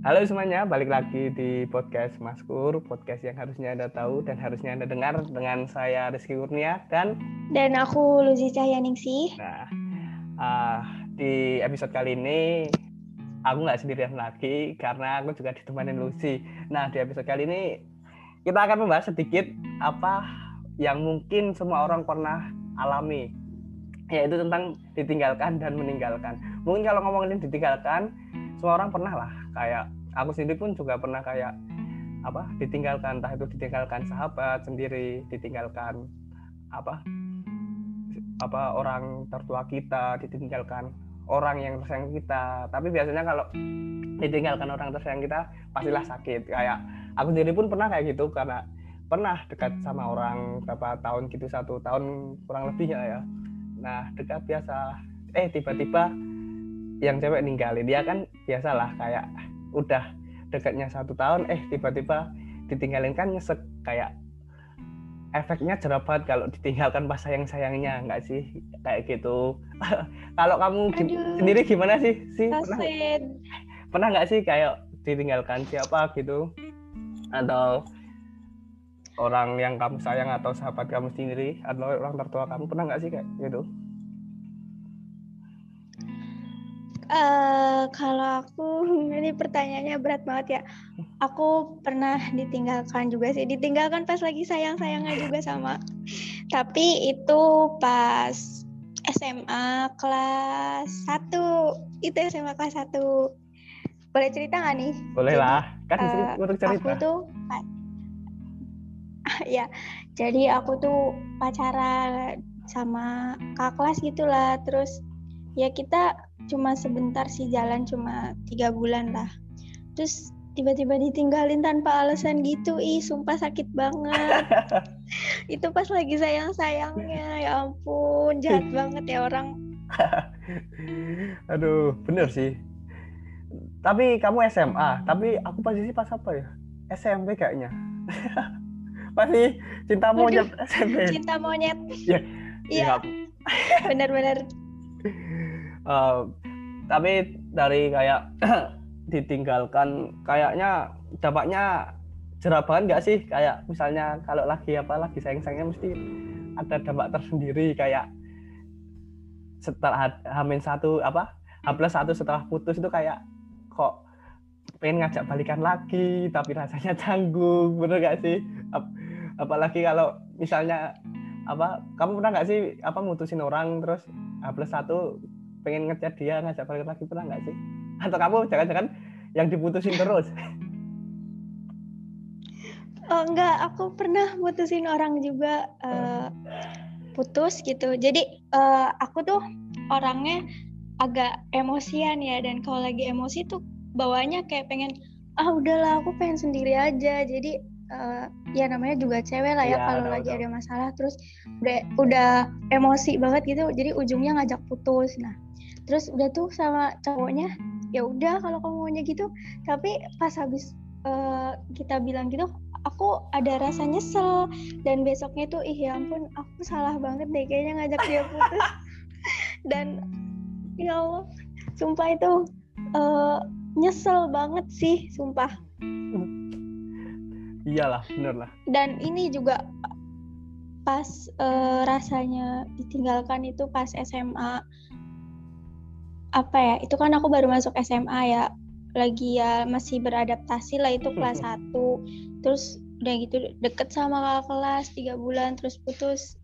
Halo semuanya, balik lagi di podcast Maskur, podcast yang harusnya Anda tahu dan harusnya Anda dengar dengan saya Rizky Kurnia dan dan aku Luzi Cahyaningsih. Nah, uh, di episode kali ini aku nggak sendirian lagi karena aku juga ditemani Lucy. Nah, di episode kali ini kita akan membahas sedikit apa yang mungkin semua orang pernah alami yaitu tentang ditinggalkan dan meninggalkan. Mungkin kalau ngomongin ditinggalkan, semua orang pernah lah kayak aku sendiri pun juga pernah kayak apa ditinggalkan. Entah itu ditinggalkan sahabat sendiri ditinggalkan apa apa orang tertua kita ditinggalkan orang yang tersayang kita. Tapi biasanya kalau ditinggalkan orang tersayang kita pastilah sakit. Kayak aku sendiri pun pernah kayak gitu. Karena pernah dekat sama orang berapa tahun gitu satu tahun kurang lebih ya ya. Nah dekat biasa. Eh tiba-tiba yang cewek ninggalin. Dia kan biasalah kayak udah dekatnya satu tahun eh tiba-tiba ditinggalin. Kan nyesek kayak efeknya jerabat kalau ditinggalkan pas sayang-sayangnya enggak sih? Kayak gitu. Kalau kamu Aduh, sendiri gimana sih? Sih pernah pernah nggak sih kayak ditinggalkan siapa gitu? Atau orang yang kamu sayang atau sahabat kamu sendiri atau orang tertua kamu pernah nggak sih kayak gitu? Uh, kalau aku ini pertanyaannya berat banget ya. Aku pernah ditinggalkan juga sih. Ditinggalkan pas lagi sayang-sayangnya juga sama. Tapi itu pas SMA kelas 1. Itu SMA kelas 1. Boleh cerita nggak nih? Boleh lah. Kan uh, untuk cerita. Aku tuh ya. Jadi aku tuh pacaran sama kakak kelas gitulah. Terus ya kita cuma sebentar sih jalan cuma tiga bulan lah. Terus tiba-tiba ditinggalin tanpa alasan gitu ih sumpah sakit banget. Itu pas lagi sayang-sayangnya ya ampun jahat banget ya orang. Aduh bener sih. Tapi kamu SMA tapi aku posisi pas apa ya? SMP kayaknya. Pasti cinta monyet SMP cinta monyet. Ya iya benar-benar. Uh, tapi dari kayak ditinggalkan kayaknya dampaknya jerabahan nggak sih? Kayak misalnya kalau lagi apa lagi sayang-sayangnya mesti ada dampak tersendiri kayak setelah hamin satu apa H plus satu setelah putus itu kayak kok pengen ngajak balikan lagi tapi rasanya canggung bener gak sih? Ap apalagi kalau misalnya apa kamu pernah nggak sih apa mutusin orang terus H plus satu pengen ngechat dia ngajak balik lagi pernah nggak sih? Atau kamu jangan-jangan yang diputusin terus? Oh enggak aku pernah mutusin orang juga uh, putus gitu. Jadi uh, aku tuh orangnya agak emosian ya dan kalau lagi emosi tuh bawanya kayak pengen ah udahlah aku pengen sendiri aja. Jadi uh, ya namanya juga cewek lah ya, ya kalau lagi ada masalah terus udah udah emosi banget gitu jadi ujungnya ngajak putus. Nah terus udah tuh sama cowoknya ya udah kalau kamu maunya gitu. Tapi pas habis uh, kita bilang gitu aku ada rasa nyesel. Dan besoknya tuh ih ya ampun aku salah banget deh kayaknya ngajak dia putus. Dan ya Allah sumpah itu uh, nyesel banget sih sumpah. Iyalah bener lah. Dan ini juga pas uh, rasanya ditinggalkan itu pas SMA apa ya itu kan aku baru masuk SMA ya lagi ya masih beradaptasi lah itu kelas 1 terus udah gitu deket sama kakak kelas tiga bulan terus putus.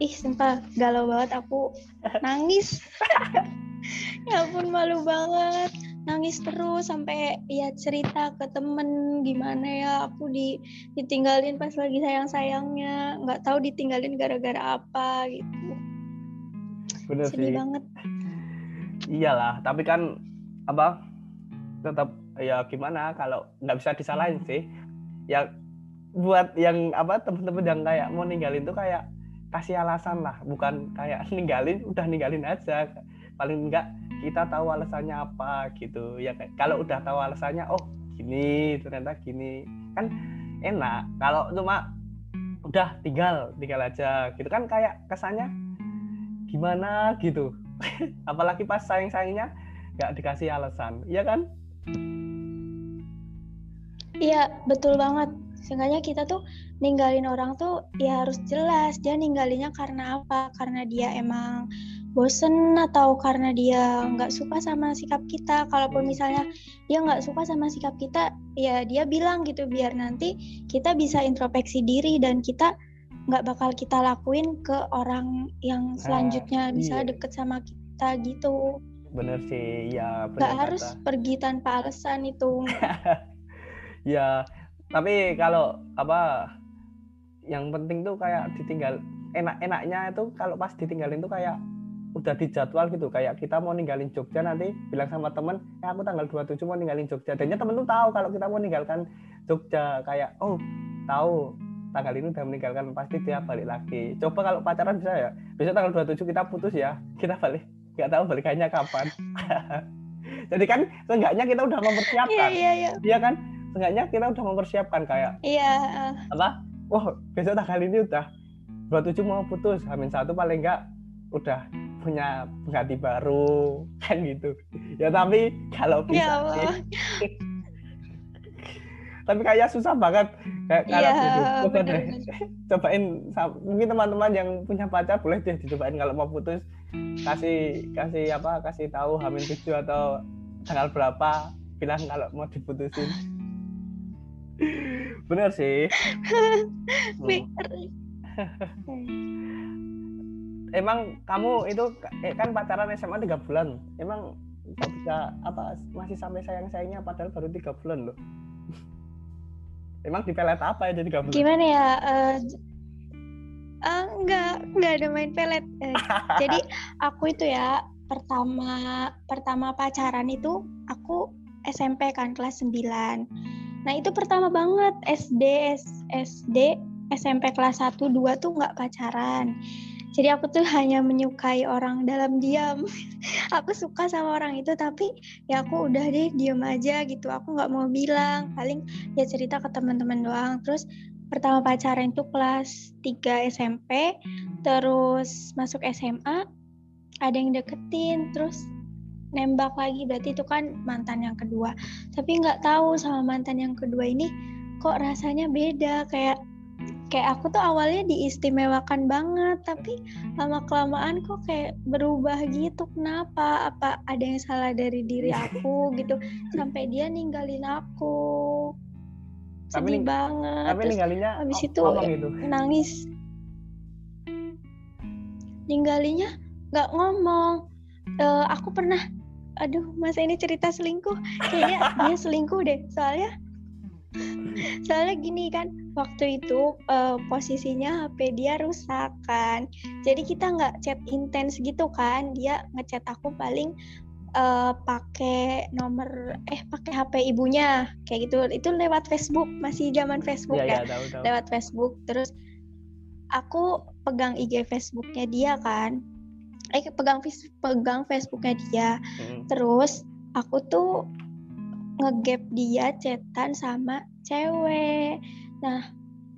Ih sumpah galau banget aku. Nangis. Ya ampun malu banget. Nangis terus sampai ya cerita ke temen gimana ya aku di ditinggalin pas lagi sayang sayangnya nggak tahu ditinggalin gara-gara apa gitu. Bener sedih sih. banget iyalah tapi kan apa tetap ya gimana kalau nggak bisa disalahin sih. Ya buat yang apa temen-temen yang kayak mau ninggalin tuh kayak kasih alasan lah bukan kayak ninggalin udah ninggalin aja. Paling enggak kita tahu alasannya apa gitu. Ya kalau udah tahu alasannya oh gini ternyata gini. Kan enak kalau cuma udah tinggal tinggal aja gitu. Kan kayak kesannya gimana gitu apalagi pas sayang-sayangnya nggak dikasih alasan iya kan Iya, betul banget. Seenggaknya kita tuh ninggalin orang tuh ya harus jelas dia ninggalinnya karena apa? Karena dia emang bosen atau karena dia nggak suka sama sikap kita. Kalaupun misalnya dia nggak suka sama sikap kita, ya dia bilang gitu biar nanti kita bisa introspeksi diri dan kita nggak bakal kita lakuin ke orang yang selanjutnya Ah, bisa iya. deket sama kita gitu. Bener sih, ya Nggak kata. harus pergi tanpa alasan itu. Ya, tapi kalau apa yang penting tuh kayak ditinggal enak-enaknya itu kalau pas ditinggalin tuh kayak udah dijadwal gitu kayak kita mau ninggalin Jogja nanti bilang sama temen eh aku tanggal 27 mau ninggalin Jogja dan temen tuh tahu kalau kita mau meninggalkan Jogja kayak oh tahu tanggal ini udah meninggalkan pasti dia balik lagi. Coba kalau pacaran bisa ya? Besok tanggal 27 kita putus ya. Kita balik. Nggak tahu balikannya kapan. Jadi kan seenggaknya kita udah mempersiapkan. Iya iya. Iya. Kan? Seenggaknya kita udah mempersiapkan kayak Iya. eh, apa? Wah besok tanggal ini udah 27 mau putus. Hamin satu paling enggak udah punya pengganti baru kan gitu. Ya tapi kalau bisa Ya sih, Allah. Tapi kayak susah banget. Kayak kalau Iya, gitu. coba deh. cobain mungkin teman-teman yang punya pacar boleh deh dicobain kalau mau putus. Kasih kasih apa kasih tahu Hamin tujuh atau tanggal berapa bilang kalau mau diputusin. Bener sih. Hmm. Bener. emang kamu itu eh, kan pacaran SMA tiga bulan. Emang kok bisa apa masih sampai sayang sayangnya padahal baru tiga bulan loh emang di pelet apa ya jadi bulan Gimana ya? j- ah, enggak, enggak ada main pelet. Eh, jadi aku itu ya pertama pertama pacaran itu aku SMP kan kelas 9. Nah, itu pertama banget SD SD SMP kelas 1 2 tuh nggak pacaran. Jadi aku tuh hanya menyukai orang dalam diam. aku suka sama orang itu tapi ya aku udah deh diem aja gitu. Aku nggak mau bilang. Paling ya cerita ke teman-teman doang. Terus pertama pacaran itu kelas 3 SMP, terus masuk SMA ada yang deketin, terus nembak lagi berarti itu kan mantan yang kedua. Tapi nggak tahu sama mantan yang kedua ini kok rasanya beda kayak kayak aku tuh awalnya diistimewakan banget tapi lama kelamaan kok kayak berubah gitu. Kenapa? Apa ada yang salah dari diri aku gitu? Sampai dia ninggalin aku. Tapi sedih ning- banget. tapi Terus ninggalinnya habis itu ngomong gitu. nangis. Ninggalinya nggak ngomong. Eh, aku pernah aduh masa ini cerita selingkuh. Kayaknya dia selingkuh deh. Soalnya soalnya gini kan waktu itu eh, posisinya HP dia rusak kan. Jadi kita nggak chat intens gitu kan. Dia ngechat aku paling eh, pakai nomor eh pakai HP ibunya kayak gitu. Itu lewat Facebook masih zaman Facebook ya ya ya. tahu tahu. Lewat Facebook terus aku pegang IG Facebooknya dia kan. Eh pegang pegang Facebooknya dia. Mm. terus aku tuh ngegap dia chatan sama cewek nah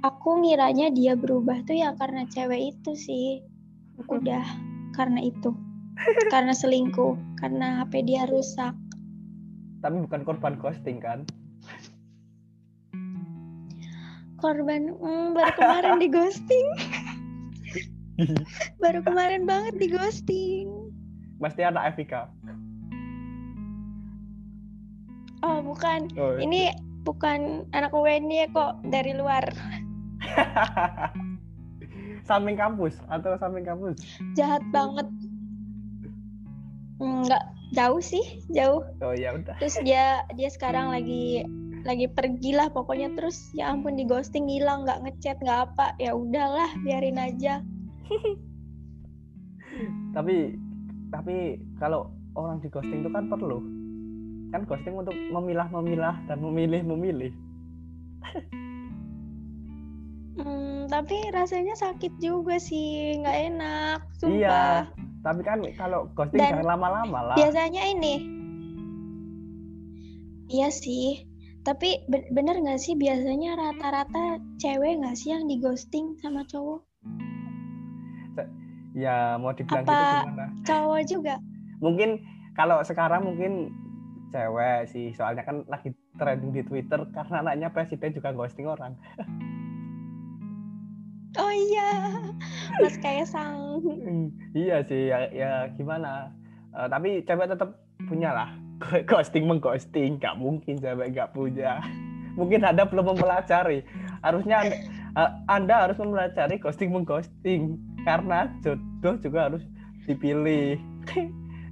aku ngiranya dia berubah tuh ya karena cewek itu sih. Udah karena itu. Karena selingkuh karena HP dia rusak. Tapi bukan korban ghosting kan? Korban hmm, baru kemarin di ghosting. Baru kemarin banget di ghosting. Pasti anak FIK oh bukan. Oh, ini bukan anak UNY kok dari luar. Samping kampus atau samping kampus? Jahat banget. Nggak jauh sih jauh. Oh ya udah. Terus dia dia sekarang lagi lagi pergi lah pokoknya. Terus ya ampun di ghosting hilang nggak ngechat nggak apa. Ya udahlah biarin aja. Tapi tapi kalau orang di ghosting itu kan perlu kan ghosting untuk memilah-memilah dan memilih-memilih. Hmm, tapi rasanya sakit juga sih nggak enak sumpah. Iya tapi kan kalau ghosting Dan jangan lama-lama lah. biasanya ini. Iya sih tapi be- bener nggak sih biasanya rata-rata cewek nggak sih yang di ghosting sama cowok? Ya mau dibilang Apa- gitu gimana? cowok juga? Mungkin kalau sekarang mungkin cewek sih soalnya kan lagi trending di Twitter karena anaknya presiden juga ghosting orang. Oh iya, Mas Kaisang. Hmm, iya sih, ya, ya gimana? Uh, tapi cewek tetap punya lah. Ghosting mengghosting, nggak mungkin cewek nggak punya. Mungkin Anda belum mempelajari. Harusnya Anda, uh, anda harus mempelajari ghosting mengghosting karena jodoh juga harus dipilih.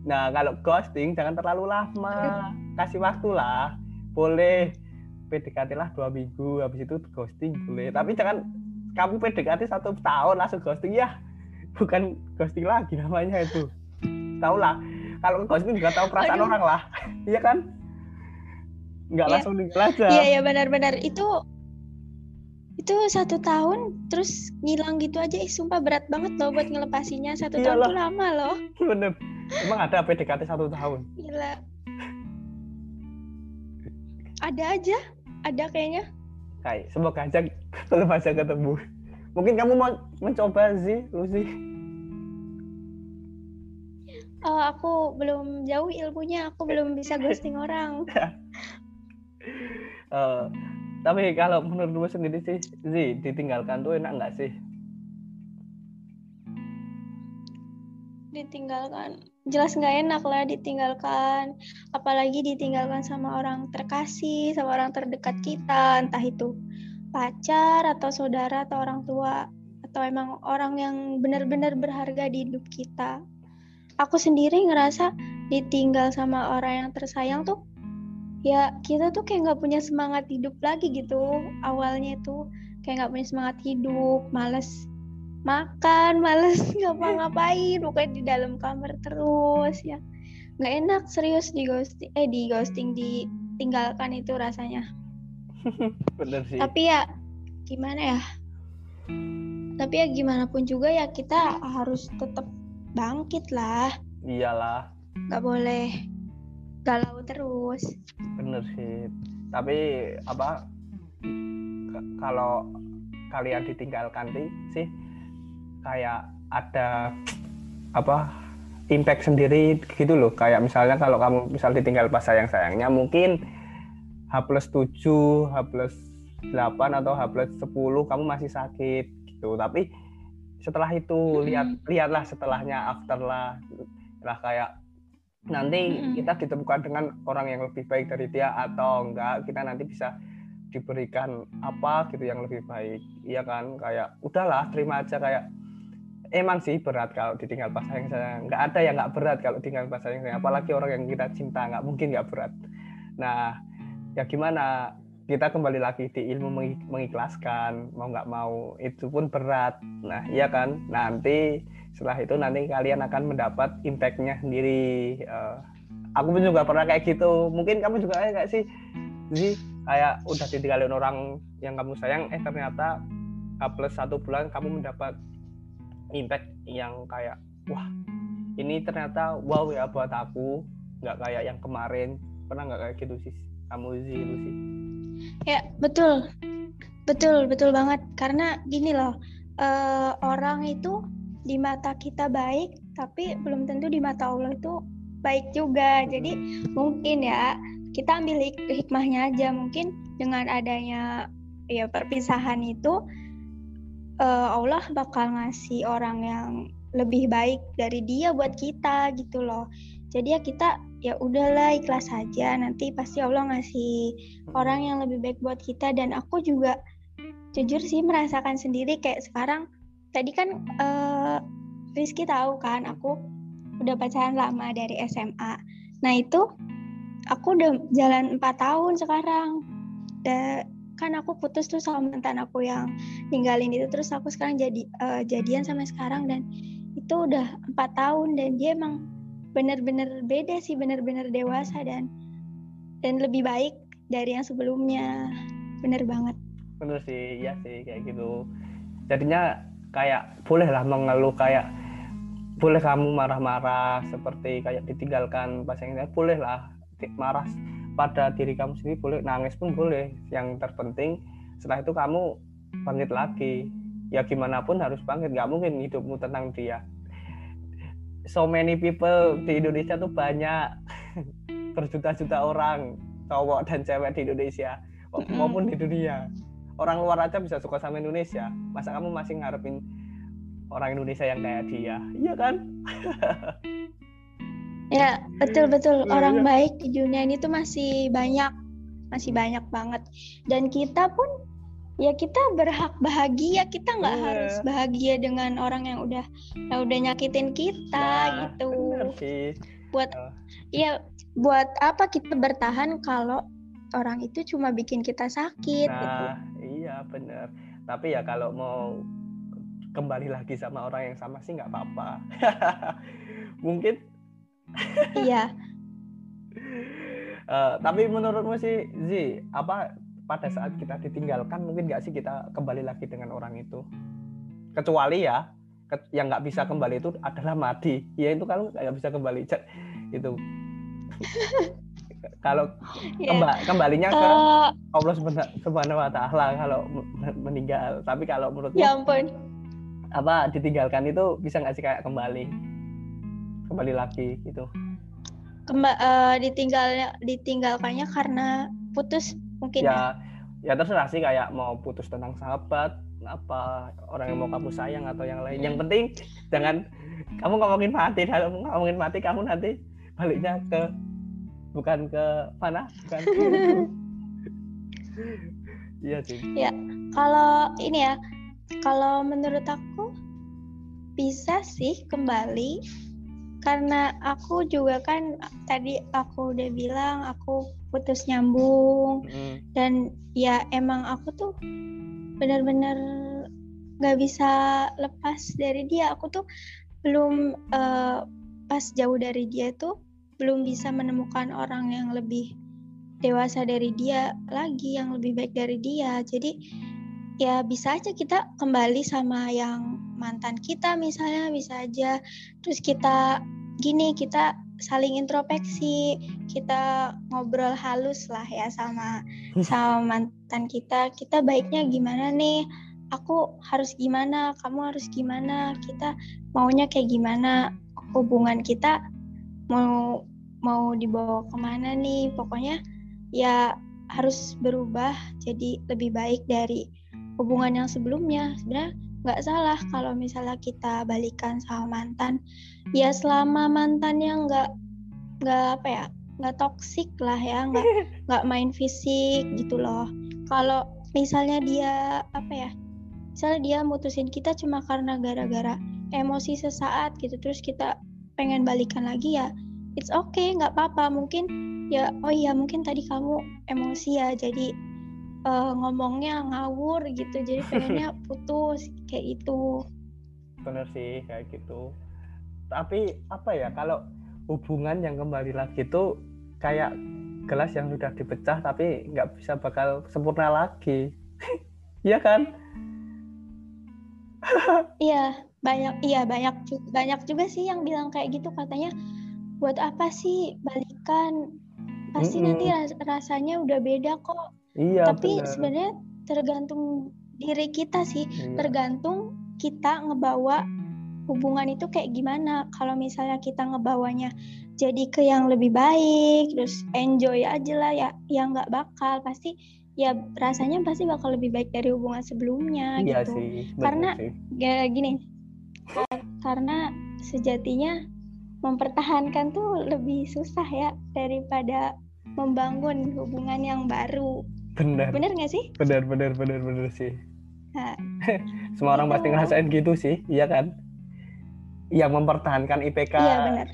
Nah, kalau ghosting jangan terlalu lama. Kasih waktu lah. Boleh PDKT lah dua minggu, habis itu ghosting boleh. Tapi jangan kamu PDKT satu tahun langsung ghosting ya. Bukan ghosting lagi namanya itu. Tahu lah. Kalau ghosting juga tahu perasaan Aduh. orang lah. Iya kan? Nggak ya. langsung tinggal aja. Iya, iya benar-benar. Itu itu satu tahun terus ngilang gitu aja ih sumpah berat banget loh buat ngelepasinya satu Iyalah. tahun tuh lama loh bener emang ada PDKT satu tahun? Gila. Ada aja ada kayaknya. Kayak semoga aja belum aja ketemu. Mungkin kamu mau mencoba sih Lucy. Oh, aku belum jauh ilmunya aku belum bisa ghosting orang. Uh, Tapi kalau menurutmu sendiri sih, Zi, ditinggalkan tuh enak nggak sih? Ditinggalkan, jelas nggak enak lah ditinggalkan. Apalagi ditinggalkan sama orang terkasih, sama orang terdekat kita, entah itu pacar atau saudara atau orang tua atau emang orang yang benar-benar berharga di hidup kita. Aku sendiri ngerasa ditinggal sama orang yang tersayang tuh ya kita tuh kayak nggak punya semangat hidup lagi gitu awalnya tuh kayak nggak punya semangat hidup males makan males ngapa-ngapain pokoknya di dalam kamar terus ya. Nggak enak serius di ghosting eh di ghosting ditinggalkan itu rasanya. Bener sih. Tapi ya gimana ya? Tapi ya gimana pun juga ya kita harus tetap bangkit lah. Iyalah. Nggak boleh galau terus. Bener sih. Tapi apa kalau kalian ditinggalkan sih kayak ada apa impact sendiri gitu loh. Kayak misalnya kalau kamu misal ditinggal pas sayang sayangnya mungkin H plus 7 H plus 8 atau H plus 10 kamu masih sakit gitu. Tapi setelah itu lihat lihatlah setelahnya after lah lah kayak nanti kita ditemukan dengan orang yang lebih baik dari dia atau enggak kita nanti bisa diberikan apa gitu yang lebih baik. Iya kan? Kayak udahlah terima aja. Kayak emang sih berat kalau ditinggal pas sayang sayang. Nggak ada yang nggak berat kalau tinggal pas sayang sayang. Apalagi orang yang kita cinta nggak mungkin nggak berat. Nah ya gimana? Kita kembali lagi di ilmu mengikhlaskan mau nggak mau itu pun berat. Nah iya kan? Nanti setelah itu nanti kalian akan mendapat impactnya sendiri. Uh, aku pun juga pernah kayak gitu. Mungkin kamu juga kayak sih? Sih kayak udah ditinggalin orang yang kamu sayang eh ternyata plus satu bulan kamu mendapat impact yang kayak wah ini ternyata wow ya buat aku. Nggak kayak yang kemarin. Pernah nggak kayak gitu sih? Kamu sih itu sih. Ya betul. Betul betul banget. Karena gini loh uh, orang itu di mata kita baik tapi belum tentu di mata Allah itu baik juga. Jadi mungkin ya kita ambil hik hikmahnya aja. Mungkin dengan adanya ya perpisahan itu uh, Allah bakal ngasih orang yang lebih baik dari dia buat kita gitu loh jadi ya kita ya udahlah ikhlas saja nanti pasti Allah ngasih orang yang lebih baik buat kita dan aku juga jujur sih merasakan sendiri kayak sekarang tadi kan uh, Rizky tahu kan aku udah pacaran lama dari SMA. Nah itu aku udah jalan empat tahun sekarang. Kan aku putus tuh sama mantan aku yang ninggalin itu terus aku sekarang jadi uh, jadian sampai sekarang dan itu udah empat tahun dan dia emang bener-bener beda sih bener-bener dewasa dan dan lebih baik dari yang sebelumnya. Bener banget. Bener sih iya sih kayak gitu. Jadinya kayak bolehlah mengeluh kayak boleh kamu marah-marah seperti kayak ditinggalkan pasangannya boleh lah marah pada diri kamu sendiri boleh nangis pun boleh. Yang terpenting setelah itu kamu bangkit lagi. Ya gimana pun harus bangkit. Nggak mungkin hidupmu tentang dia. So many people di Indonesia tuh banyak berjuta-juta orang cowok dan cewek di Indonesia. Maupun di dunia. Orang luar aja bisa suka sama Indonesia. Masa kamu masih ngarepin orang Indonesia yang kayak dia? Iya kan ya betul betul. Iya, orang iya. baik di dunia ini tuh masih banyak masih banyak banget. Dan kita pun ya kita berhak bahagia. Kita nggak Iya. harus bahagia dengan orang yang udah yang udah nyakitin kita Nah, gitu. sih. Buat Oh. ya buat apa kita bertahan kalau orang itu cuma bikin kita sakit gitu. nah iya bener. Tapi ya kalau mau kembali lagi sama orang yang sama sih nggak apa-apa. Mungkin iya. Eh, tapi menurutmu sih Zi apa pada saat kita ditinggalkan mungkin nggak sih kita kembali lagi dengan orang itu? Kecuali ya ke- yang nggak bisa kembali itu adalah mati ya itu kalau nggak bisa kembali Cek, itu. Kalau ya kemba- kembalinya ke Eh, Allah Subhana- subhanahu wa taala kalau men- meninggal. Tapi kalau menurutmu? Ya ampun. Apa ditinggalkan itu bisa nggak sih kayak kembali kembali lagi gitu. Kemba, eh, ditinggal ditinggalkannya karena putus mungkin ya. ya? ya terserah sih kayak mau putus tentang sahabat apa orang yang mau kamu sayang atau yang lain. Yang penting jangan kamu ngomongin mati kalau ngomongin mati kamu nanti baliknya ke bukan ke mana bukan iya sih. Kalau ini ya, kalau menurut aku bisa sih kembali karena aku juga kan tadi aku udah bilang aku putus nyambung Mm, dan ya emang aku tuh benar-benar nggak bisa lepas dari dia. Aku tuh belum eh, pas jauh dari dia tuh belum bisa menemukan orang yang lebih dewasa dari dia lagi, yang lebih baik dari dia. Jadi ya bisa aja kita kembali sama yang mantan kita misalnya bisa aja. Terus kita gini kita saling introspeksi kita ngobrol halus lah ya sama sama mantan kita. Kita baiknya gimana nih? Aku harus gimana? Kamu harus gimana? Kita maunya kayak gimana? Hubungan kita mau mau dibawa ke mana nih? Pokoknya ya harus berubah jadi lebih baik dari hubungan yang sebelumnya. Sebenarnya nggak salah kalau misalnya kita balikan sama mantan ya selama mantannya nggak nggak apa ya nggak toksik lah ya nggak nggak main fisik gitu loh. Kalau misalnya dia apa ya misalnya dia mutusin kita cuma karena gara-gara emosi sesaat gitu terus kita pengen balikan lagi ya it's okay nggak apa-apa. Mungkin ya oh iya mungkin tadi kamu emosi ya jadi eh, ngomongnya ngawur gitu. Jadi pengennya putus kayak itu bener sih kayak gitu. Tapi apa ya kalau hubungan yang kembali lagi itu kayak gelas yang sudah dipecah tapi nggak bisa bakal sempurna lagi. Iya kan? Iya banyak iya banyak banyak juga sih yang bilang kayak gitu. Katanya buat apa sih balikan? Pasti Mm-mm. nanti ras- rasanya udah beda kok iya tapi sebenarnya tergantung diri kita sih. Iya. tergantung kita ngebawa hubungan itu kayak gimana. Kalau misalnya kita ngebawanya jadi ke yang lebih baik terus enjoy aja lah ya ya nggak bakal. Pasti ya rasanya pasti bakal lebih baik dari hubungan sebelumnya iya gitu. sih Karena sih. ya gini karena sejatinya mempertahankan tuh lebih susah ya daripada membangun hubungan yang baru bener bener nggak sih? Bener bener bener bener sih. Nah, semua orang pasti Itu. ngerasain gitu sih iya kan? Yang mempertahankan IPK iya bener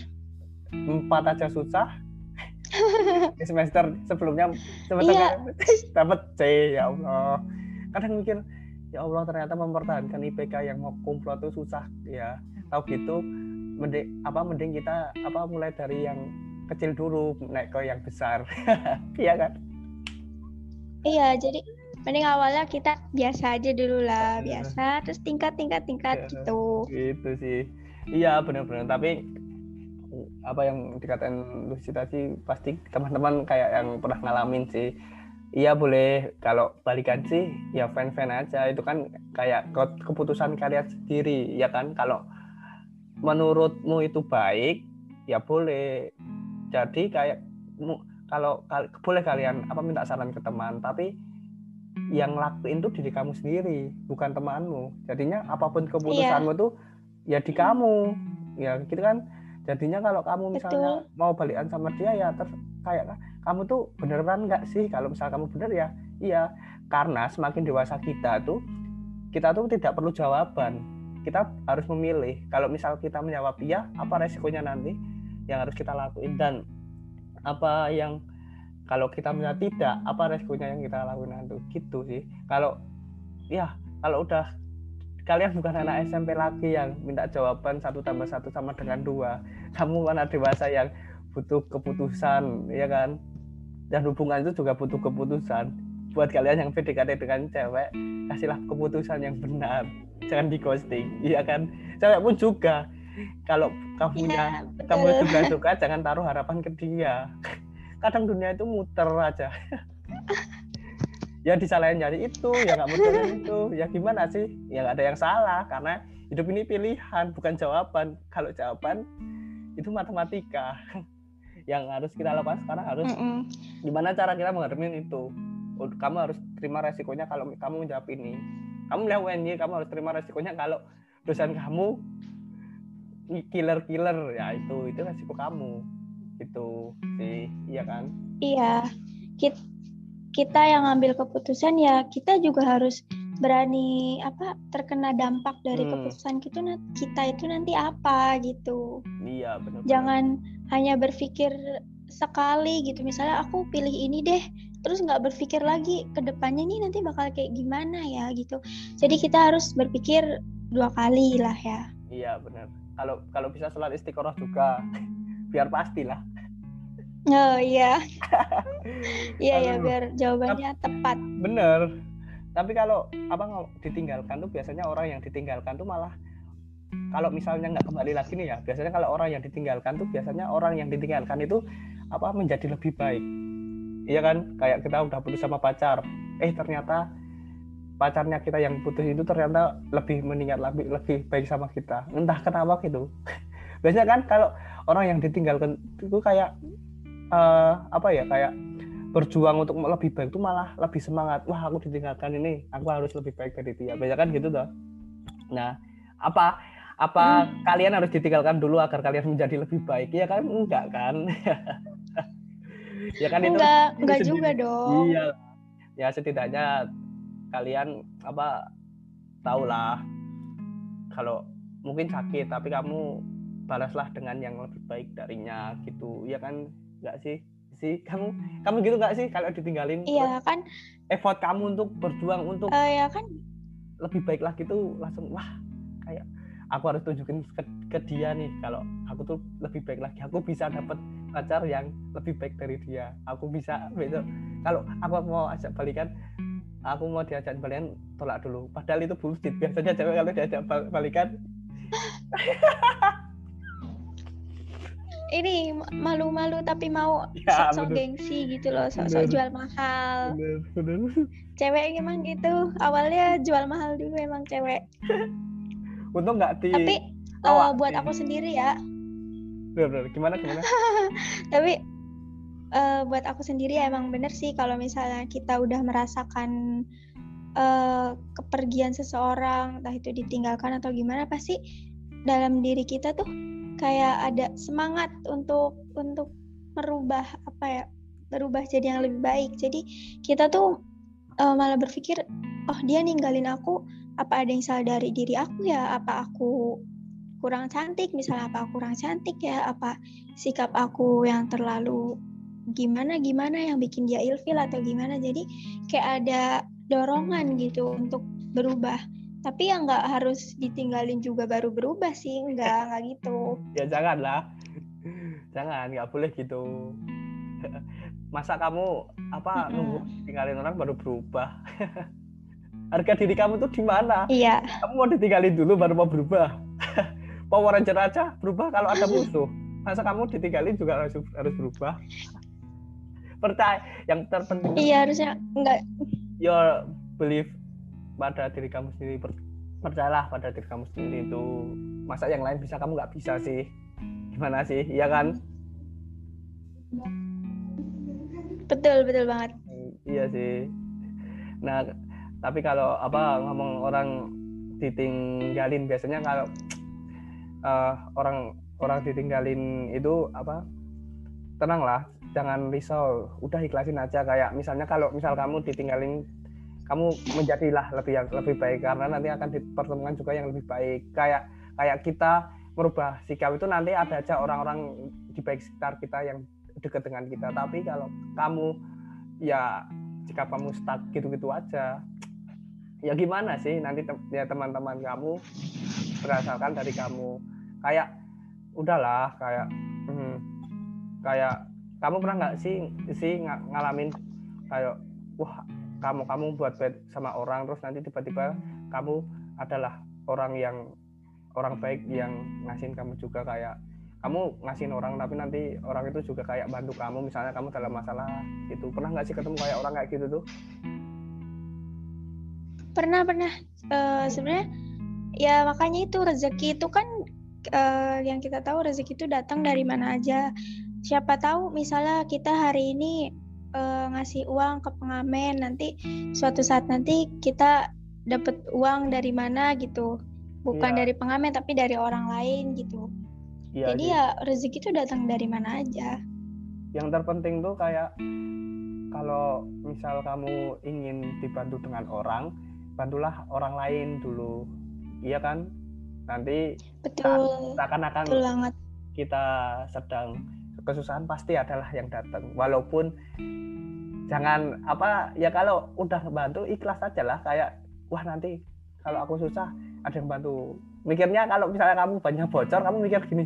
empat aja susah. Di semester sebelumnya semester Iya. dapat C ya Allah. Kadang mikir ya Allah ternyata mempertahankan IPK yang mau kumplot itu susah. Ya tahu gitu. Mending apa mending kita apa mulai dari yang kecil dulu naik ke yang besar. Iya kan iya jadi mending awalnya kita biasa aja dulu lah Iya. biasa. Terus tingkat tingkat tingkat Iya. gitu. Gitu sih. Iya benar-benar tapi apa yang dikatain Lucy tadi pasti teman-teman kayak yang pernah ngalamin sih. Iya boleh. Kalau balikan sih ya fan-fan aja. Itu kan kayak ke- keputusan kalian sendiri ya kan? Kalau menurutmu itu baik ya boleh. Jadi kayak kalau kal- boleh kalian apa minta saran ke teman tapi yang lakuin tuh diri kamu sendiri bukan temanmu. Jadinya apa pun keputusanmu tuh ya di kamu. Ya gitu kan? Jadinya kalau kamu misalnya Betul. mau balikan sama dia ya ter kayak kamu tuh beneran nggak sih kalau misal kamu bener? Ya iya. Karena semakin dewasa kita tuh kita tuh tidak perlu jawaban. Kita harus memilih. Kalau misal kita menjawab iya apa resikonya nanti yang harus kita lakuin? Dan apa yang kalau kita menjawab tidak apa resikonya yang kita lakuin nanti gitu sih. Kalau ya kalau udah kalian bukan anak SMP lagi yang minta jawaban satu tambah satu sama dengan dua. Kamu anak dewasa yang butuh keputusan ya kan? Dan hubungan itu juga butuh keputusan. Buat kalian yang PDKT dengan cewek kasihlah keputusan yang benar. Jangan di ghosting iya kan? Cewek pun juga. Kalau kamu betul. juga suka jangan taruh harapan ke dia. Kadang dunia itu muter aja. Ya disalahin nyari itu ya nggak muter itu. Ya gimana sih? Ya nggak ada yang salah karena hidup ini pilihan bukan jawaban. Kalau jawaban itu matematika. Yang harus kita lakukan sekarang harus Mm-mm. gimana cara kita menghadapi itu. Kamu harus terima resikonya kalau kamu menjawab ini. Kamu melihat UNY kamu harus terima resikonya kalau dosen kamu killer killer ya itu itu resiko kamu itu sih iya kan Iya, kita, kita yang ngambil keputusan ya kita juga harus berani apa terkena dampak dari Hmm. keputusan kita kita itu nanti apa gitu. iya benar Jangan hanya berpikir sekali gitu. Misalnya aku pilih ini deh, terus nggak berpikir lagi ke depannya nih nanti bakal kayak gimana ya gitu. Jadi kita harus berpikir dua kali lah ya. iya benar kalau kalau bisa sholat istiqoroh juga biar pastilah Oh iya, iya ya biar jawabannya tepat. bener. Tapi kalau apa ditinggalkan tuh biasanya orang yang ditinggalkan tuh malah kalau misalnya nggak kembali lagi nih ya biasanya kalau orang yang ditinggalkan tuh biasanya orang yang ditinggalkan itu apa menjadi lebih baik. Iya kan? Kayak kita udah putus sama pacar. Eh ternyata pacarnya kita yang putus itu ternyata lebih meningkat lebih lebih baik sama kita. Entah kenapa gitu. Biasanya kan kalau orang yang ditinggalkan itu kayak eh, apa ya kayak berjuang untuk lebih baik itu malah lebih semangat. Wah aku ditinggalkan ini aku harus lebih baik dari dia. Biasanya kan gitu toh. Nah apa apa kalian harus ditinggalkan dulu agar kalian menjadi lebih baik? Ya kan enggak kan? Ya kan itu Enggak, itu enggak sendiri. juga dong. iya. Ya setidaknya kalian apa tahulah kalau mungkin sakit tapi kamu balaslah dengan yang lebih baik darinya gitu. Ya kan? Enggak sih? Sih kamu kamu gitu nggak sih kalau ditinggalin? Iya kan, effort kamu untuk berjuang untuk eh, ya kan, lebih baik lagi tuh langsung wah kayak aku harus tunjukin ke, ke dia nih kalau aku tuh lebih baik lagi. Aku bisa dapat pacar yang lebih baik dari dia. Aku bisa besok kalau aku mau ajak balikan aku mau diajak balikan tolak dulu. Padahal itu bullshit. Biasanya cewek kalau diajak bal- balikan. Ini malu-malu tapi mau Ya, sok-sok gengsi gitu loh, sok-sok jual mahal. bener bener. Cewek emang gitu, awalnya jual mahal dulu emang cewek. untung nggak di Tapi awak buat aku sendiri ya, bener, bener. gimana gimana? Tapi eh, buat aku sendiri emang bener sih kalau misalnya kita udah merasakan eh, kepergian seseorang, entah itu ditinggalkan atau gimana, pasti dalam diri kita tuh kayak ada semangat untuk untuk merubah apa ya, berubah jadi yang lebih baik. Jadi kita tuh eh, malah berpikir, oh dia ninggalin aku, apa ada yang salah dari diri aku ya? Apa aku kurang cantik misalnya apa kurang cantik ya apa sikap aku yang terlalu gimana gimana yang bikin dia ilfil atau gimana. Jadi kayak ada dorongan gitu untuk berubah. Tapi ya nggak harus ditinggalin juga baru berubah sih nggak nggak gitu. Ya jangan lah jangan nggak boleh gitu. Masa kamu apa Mm-mm. nunggu tinggalin orang baru berubah? Harga diri kamu tuh di mana? Iya. Kamu mau ditinggalin dulu baru mau berubah. Power Ranger aja berubah kalau ada musuh. Masa kamu ditinggalin juga harus harus berubah percaya yang terpenting iya harusnya nggak your belief pada diri kamu sendiri. Per- percayalah pada diri kamu sendiri itu. Masa yang lain bisa kamu nggak bisa sih. Gimana sih? Iya kan? Betul betul banget. Iya sih. Nah tapi kalau apa ngomong orang ditinggalin biasanya kalau uh, orang orang ditinggalin itu apa? Tenang lah jangan risau. Udah ikhlasin aja kayak misalnya kalau misal kamu ditinggalin kamu menjadilah lebih yang lebih baik karena nanti akan dipertemukan juga yang lebih baik. Kayak kayak kita merubah sikap itu nanti ada aja orang-orang di baik sekitar kita yang dekat dengan kita. Tapi kalau kamu ya jika kamu stuck gitu-gitu aja ya gimana sih nanti te ya teman-teman kamu berdasarkan dari kamu. Kayak udahlah kayak hmm, kayak kamu pernah nggak sih sih ng ngalamin kayak wah kamu kamu buat bed sama orang terus nanti tiba-tiba kamu adalah orang yang orang baik yang ngasihin kamu juga kayak kamu ngasihin orang tapi nanti orang itu juga kayak bantu kamu misalnya kamu dalam masalah itu pernah nggak sih ketemu kayak orang kayak gitu tuh? Pernah pernah. Uh, sebenarnya ya makanya itu rezeki itu kan uh, yang kita tahu rezeki itu datang dari mana aja siapa tahu misalnya kita hari ini uh, ngasih uang ke pengamen nanti suatu saat nanti kita dapat uang dari mana gitu. Bukan ya. dari pengamen tapi dari orang lain gitu. Ya, jadi ya rezeki itu datang dari mana aja. Yang terpenting tuh kayak kalau misal kamu ingin dibantu dengan orang bantulah orang lain dulu. Iya kan? Nanti betul. seakan-akan kita sedang kesusahan pasti adalah yang datang. Walaupun jangan apa ya kalau udah bantu ikhlas aja lah. Kayak wah nanti kalau aku susah ada yang bantu. Mikirnya kalau misalnya kamu banyak bocor kamu mikir gini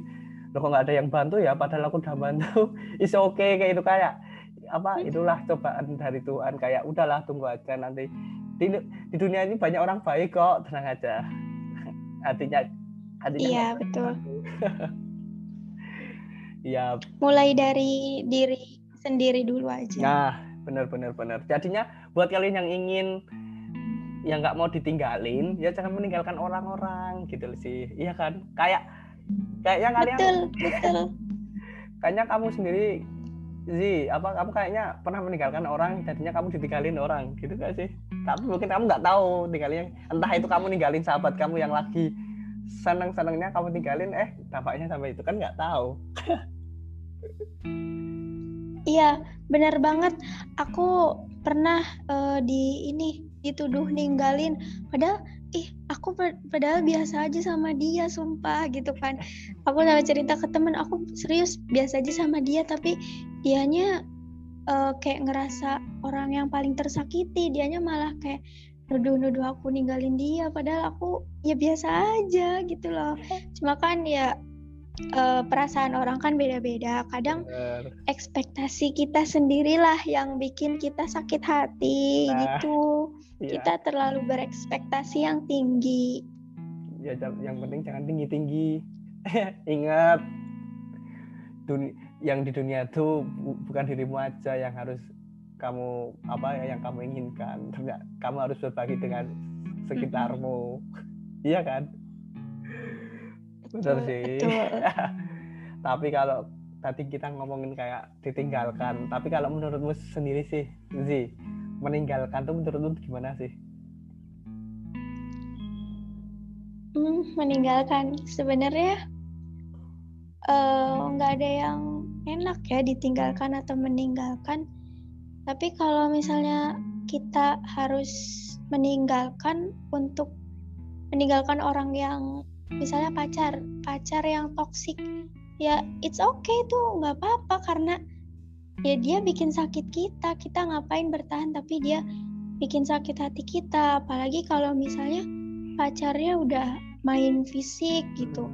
loh kok nggak ada yang bantu ya? Padahal aku udah bantu. Is oke okay, kayak itu kayak apa itulah cobaan dari Tuhan. Kayak udahlah tunggu aja nanti. Di, di dunia ini banyak orang baik kok. Tenang aja. Artinya artinya iya betul iya. Mulai dari diri sendiri dulu aja. Nah benar benar benar. Jadinya buat kalian yang ingin yang nggak mau ditinggalin ya jangan meninggalkan orang-orang gitu sih. Iya kan? Kayak kayaknya kalian betul betul. Kayaknya kamu sendiri Zi, apa kamu kayaknya pernah meninggalkan orang, jadinya kamu ditinggalin orang, gitu gak sih? Tapi mungkin kamu nggak tahu tinggalin, entah itu kamu ninggalin sahabat kamu yang lagi seneng-senengnya kamu tinggalin, eh dampaknya sampai itu kan nggak tahu. Iya, benar banget. Aku pernah uh, di ini dituduh ninggalin, padahal ih aku padahal biasa aja sama dia sumpah gitu kan. Aku sama cerita ke temen aku serius biasa aja sama dia tapi dianya uh, kayak ngerasa orang yang paling tersakiti. Dianya malah kayak nuduh-nuduh aku ninggalin dia. Padahal aku ya biasa aja gitu loh. Cuma kan ya uh, perasaan orang kan beda-beda. Kadang Bener. ekspektasi kita sendirilah yang bikin kita sakit hati nah, gitu. Iya. Kita terlalu berekspektasi yang tinggi. Ya yang penting jangan tinggi-tinggi. Ingat dunia yang di dunia itu bukan dirimu aja yang harus kamu apa ya yang kamu inginkan. Kamu harus berbagi dengan sekitarmu. iya kan? Benar sih. Tapi kalau tadi kita ngomongin kayak ditinggalkan tapi kalau menurutmu sendiri sih Zi meninggalkan tuh menurutmu gimana sih? Hmm, meninggalkan sebenarnya eh, nggak uh, ada yang enak ya ditinggalkan atau meninggalkan. Tapi kalau misalnya kita harus meninggalkan untuk meninggalkan orang yang misalnya pacar pacar yang toksik ya it's okay tuh nggak apa-apa karena ya dia bikin sakit kita kita ngapain bertahan tapi dia bikin sakit hati kita. Apalagi kalau misalnya pacarnya udah main fisik gitu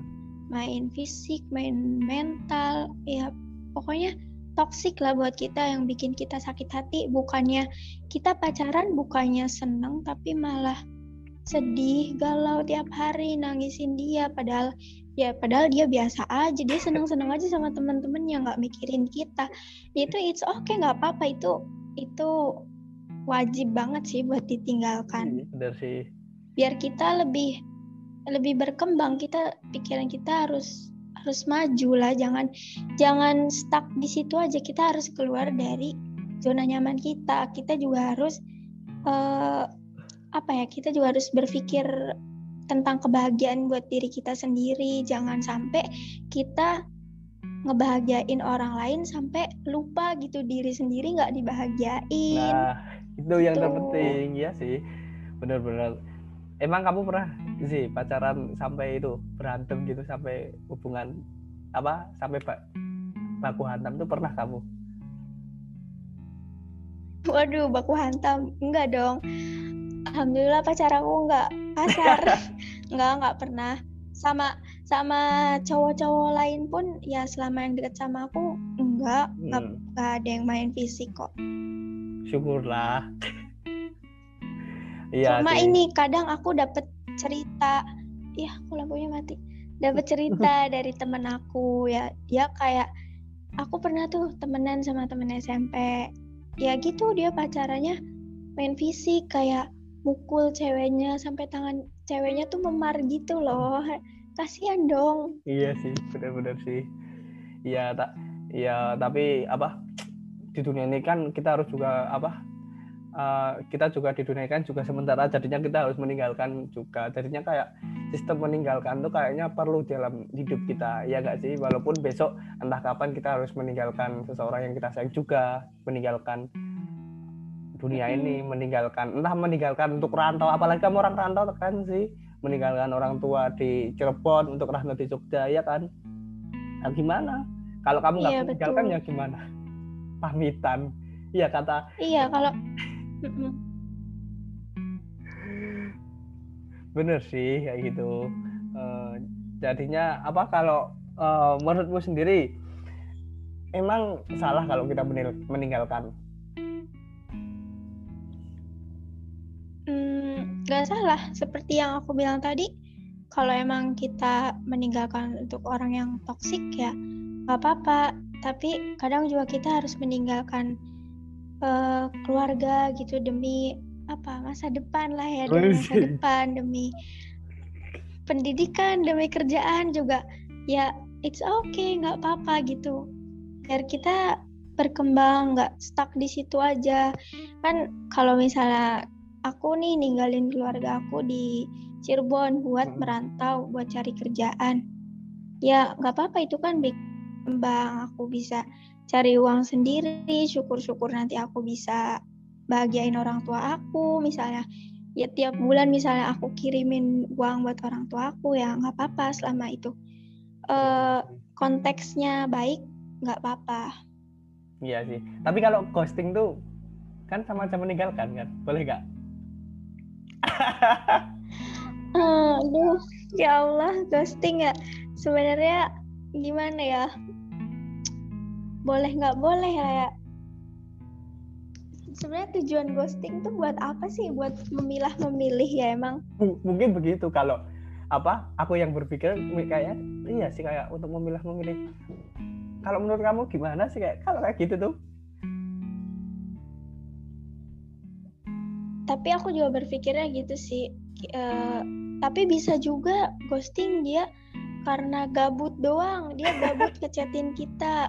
main fisik main mental ya pokoknya toksik lah buat kita yang bikin kita sakit hati. Bukannya kita pacaran bukannya seneng tapi malah sedih, galau tiap hari nangisin dia padahal ya padahal dia biasa aja dia seneng-seneng aja sama teman-teman yang nggak mikirin kita. Itu it's okay nggak apa-apa itu itu wajib banget sih buat ditinggalkan. Iya, benar sih. Biar kita lebih lebih berkembang kita pikiran kita harus harus maju lah jangan jangan stuck di situ aja kita harus keluar dari zona nyaman kita. Kita juga harus uh, apa ya kita juga harus berpikir tentang kebahagiaan buat diri kita sendiri. Jangan sampai kita ngebahagiain orang lain sampai lupa gitu diri sendiri nggak dibahagiain. Nah itu yang gitu. terpenting ya sih. Benar-benar. Emang kamu pernah sih pacaran sampai itu berantem gitu sampai hubungan apa sampai bak baku hantam itu pernah kamu? Waduh baku hantam. Enggak dong alhamdulillah pacar aku enggak kasar. Enggak enggak pernah. Sama sama cowok-cowok lain pun ya selama yang dekat sama aku enggak hmm. enggak ada yang main fisik kok. Syukurlah. Iya cuma sih. ini kadang aku dapat cerita. Ya aku lampunya mati. Dapat cerita dari temen aku ya dia kayak aku pernah tuh temenan sama temen SMP ya gitu dia pacarannya main fisik kayak mukul ceweknya sampai tangan ceweknya tuh memar gitu loh. Kasihan dong. Iya sih benar-benar sih. Iya tak iya tapi apa di dunia ini kan kita harus juga apa uh, kita juga di dunia kan juga sementara. Jadinya kita harus meninggalkan juga. Jadinya kayak sistem meninggalkan tuh kayaknya perlu dalam hidup kita. Ya gak sih? Walaupun besok entah kapan kita harus meninggalkan seseorang yang kita sayang juga meninggalkan dunia ini meninggalkan entah meninggalkan untuk rantau apalagi kamu orang rantau kan sih? Meninggalkan orang tua di Cirebon untuk Rahmat di Jogja ya kan? Nah, gimana? Kalau kamu nggak iya, meninggalkan betul. ya gimana? Pamitan. Iya kata iya kalau bener sih kayak gitu. Uh, jadinya apa kalau uh, menurutmu sendiri emang salah kalau kita meninggalkan Gak salah, seperti yang aku bilang tadi, kalau emang kita meninggalkan untuk orang yang toksik ya gak apa-apa. Tapi kadang juga kita harus meninggalkan uh, keluarga gitu demi apa? Masa depan lah ya demi masa depan demi pendidikan demi kerjaan juga. Ya it's okay nggak apa-apa gitu. Biar kita berkembang nggak stuck di situ aja. Kan kalau misalnya aku nih ninggalin keluarga aku di Cirebon buat hmm. merantau buat cari kerjaan. Ya nggak apa-apa itu kan bang aku bisa cari uang sendiri. Syukur-syukur nanti aku bisa bahagiain orang tua aku. Misalnya ya tiap bulan misalnya aku kirimin uang buat orang tua aku ya nggak apa-apa selama itu. Uh, konteksnya baik nggak apa-apa. Iya sih. Tapi kalau ghosting tuh kan sama-sama meninggalkan kan? Boleh nggak Aduh, ya Allah, ghosting ya. Sebenarnya gimana ya? Boleh nggak boleh ya? Sebenarnya tujuan ghosting tuh buat apa sih? Buat memilah-memilih ya emang? Mungkin begitu kalau apa? Aku yang berpikir kayak iya sih kayak untuk memilah-memilih. Kalau menurut kamu gimana sih kayak kalau kayak gitu tuh? Tapi aku juga berpikirnya gitu sih. Uh, tapi bisa juga ghosting dia karena gabut doang. Dia gabut ngechatin kita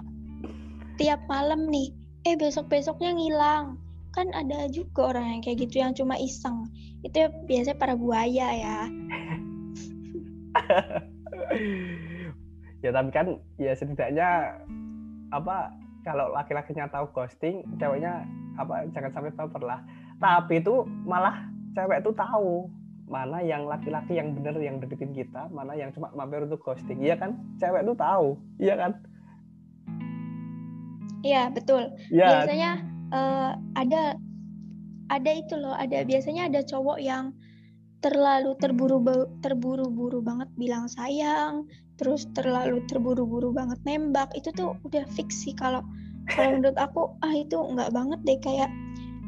tiap malam nih. Eh besok besoknya ngilang. Kan ada juga orang yang kayak gitu yang cuma iseng. Itu biasanya para buaya ya. Ya tapi kan ya setidaknya apa kalau laki-lakinya tahu ghosting ceweknya apa jangan sampai baper lah tapi itu malah cewek itu tahu mana yang laki-laki yang bener yang deketin kita mana yang cuma mampir untuk ghosting. Iya kan? Cewek itu tahu. Iya kan? Iya betul. Ya. biasanya uh, ada ada itu loh ada biasanya ada cowok yang terlalu terburu terburu-buru banget bilang sayang terus terlalu terburu-buru banget nembak. Itu tuh udah fix sih kalau kalau menurut aku ah itu nggak banget deh kayak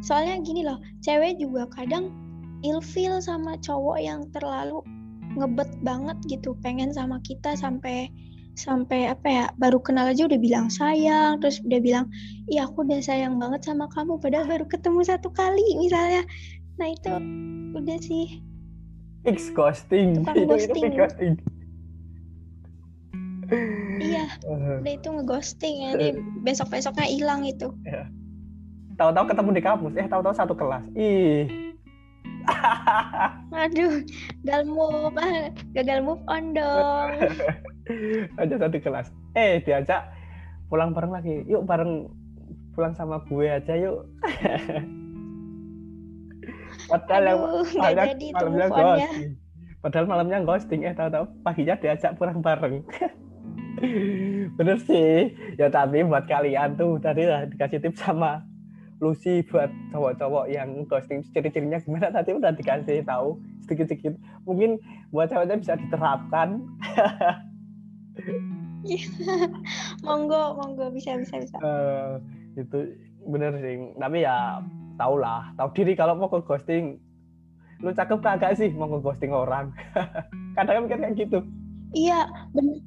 soalnya gini loh cewek juga kadang ilfil sama cowok yang terlalu ngebet banget gitu pengen sama kita sampai sampai apa ya baru kenal aja udah bilang sayang terus udah bilang iya aku udah sayang banget sama kamu padahal baru ketemu satu kali misalnya. Nah itu udah sih. Fix ghosting itu, ghosting. itu ghosting. iya udah itu ngeghosting ya besok besoknya hilang itu. Yeah tahu-tahu ketemu di kampus. Eh tahu-tahu satu kelas. Ih. Aduh gagal move gagal move on dong. Aja satu kelas. Eh diajak pulang bareng lagi. Yuk bareng pulang sama gue aja yuk. Padahal yang padahal malamnya ghosting. Padahal malamnya ghosting. Eh tahu-tahu paginya diajak pulang bareng. Bener sih. Ya tapi buat kalian tuh tadi lah dikasih tips sama Lucy buat cowok-cowok yang ghosting ciri-cirinya gimana? Tadi udah dikasih tahu sedikit-sedikit. Mungkin buat ceweknya bisa diterapkan. Monggo monggo. Bisa bisa bisa. Uh, itu bener sih. Tapi ya tau lah. Tahu diri kalau mau ke ghosting. Lu cakep kagak sih mau ke ghosting orang? Kadang kan kayak gitu. Iya bener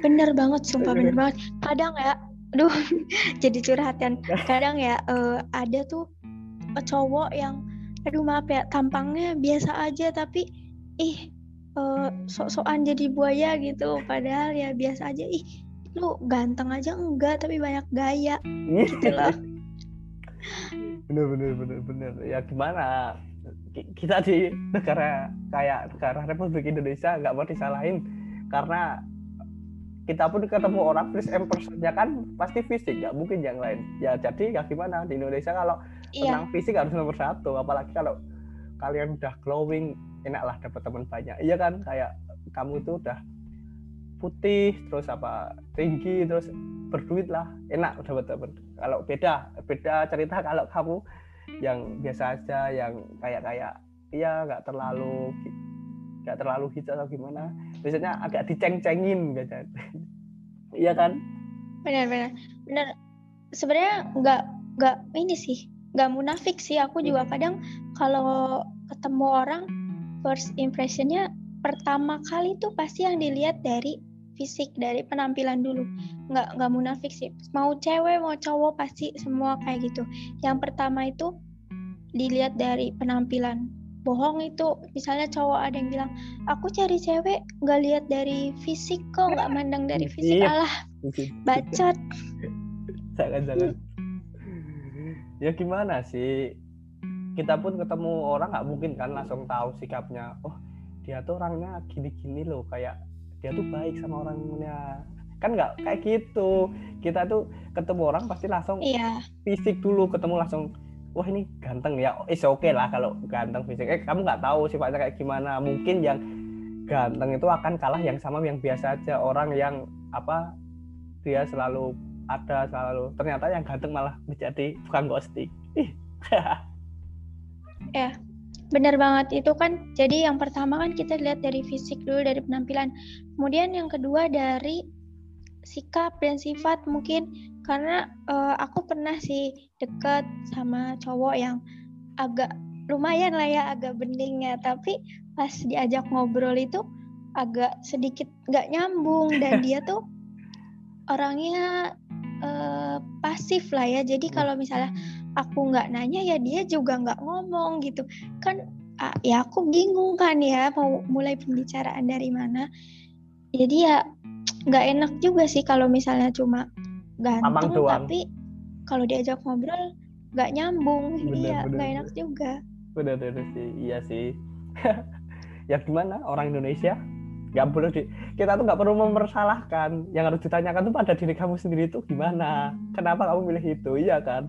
bener banget. Sumpah bener. banget. Kadang ya aduh jadi curhatan. Kadang ya uh, ada tuh cowok yang aduh maaf ya tampangnya biasa aja tapi ih uh, sok-sokan jadi buaya gitu. Padahal ya biasa aja ih lu ganteng aja enggak tapi banyak gaya. Gitu loh. Bener bener bener bener. Ya gimana? Kita di negara kayak negara Republik Indonesia nggak mau disalahin karena kita pun ketemu orang first impressionnya kan pasti fisik nggak mungkin yang lain. Ya jadi ya gimana di Indonesia kalau iya. tentang fisik harus nomor satu apalagi kalau kalian udah glowing enak lah dapat teman banyak. Iya kan kayak kamu tuh udah putih terus apa tinggi terus berduit lah enak dapat teman. Kalau beda beda cerita kalau kamu yang biasa aja yang kayak kayak iya nggak terlalu nggak terlalu hijau atau gimana biasanya agak diceng-cengin gitu. Iya kan? Benar benar benar. Sebenarnya nggak nggak ini sih nggak munafik sih. Aku juga hmm. kadang kalau ketemu orang first impressionnya pertama kali tuh pasti yang dilihat dari fisik dari penampilan dulu. Nggak nggak munafik sih. Mau cewek mau cowok pasti semua kayak gitu. Yang pertama itu dilihat dari penampilan bohong itu. Misalnya cowok ada yang bilang aku cari cewek nggak lihat dari fisik kok nggak mandang dari fisik. Iya. alah bacot. Jangan jangan ya gimana sih? Kita pun ketemu orang nggak mungkin kan langsung tahu sikapnya. Oh dia tuh orangnya gini-gini loh kayak dia tuh baik sama orangnya. Kan nggak kayak gitu. Kita tuh ketemu orang pasti langsung iya. fisik dulu ketemu langsung wah ini ganteng ya. Is oke okay lah kalau ganteng fisik. Eh kamu nggak tahu sifatnya kayak gimana. Mungkin yang ganteng itu akan kalah yang sama yang biasa aja. Orang yang apa dia selalu ada selalu ternyata yang ganteng malah menjadi bukan ghosting. Ya benar banget. Itu kan jadi yang pertama kan kita lihat dari fisik dulu dari penampilan. Kemudian yang kedua dari sikap dan sifat mungkin karena uh, aku pernah sih deket sama cowok yang agak lumayan lah ya agak bening ya tapi pas diajak ngobrol itu agak sedikit nggak nyambung dan dia tuh orangnya uh, pasif lah ya. Jadi kalau misalnya aku nggak nanya ya dia juga nggak ngomong gitu. Kan uh, ya aku bingung kan ya mau mulai pembicaraan dari mana. Jadi ya nggak enak juga sih kalau misalnya cuma ganteng tapi kalau diajak ngobrol nggak nyambung. Bener, iya nggak enak juga. Bener bener sih. Iya sih. Ya gimana? Orang Indonesia? Nggak perlu di kita tuh nggak perlu mempersalahkan. Yang harus ditanyakan tuh pada diri kamu sendiri itu gimana? Kenapa kamu milih itu? Iya kan?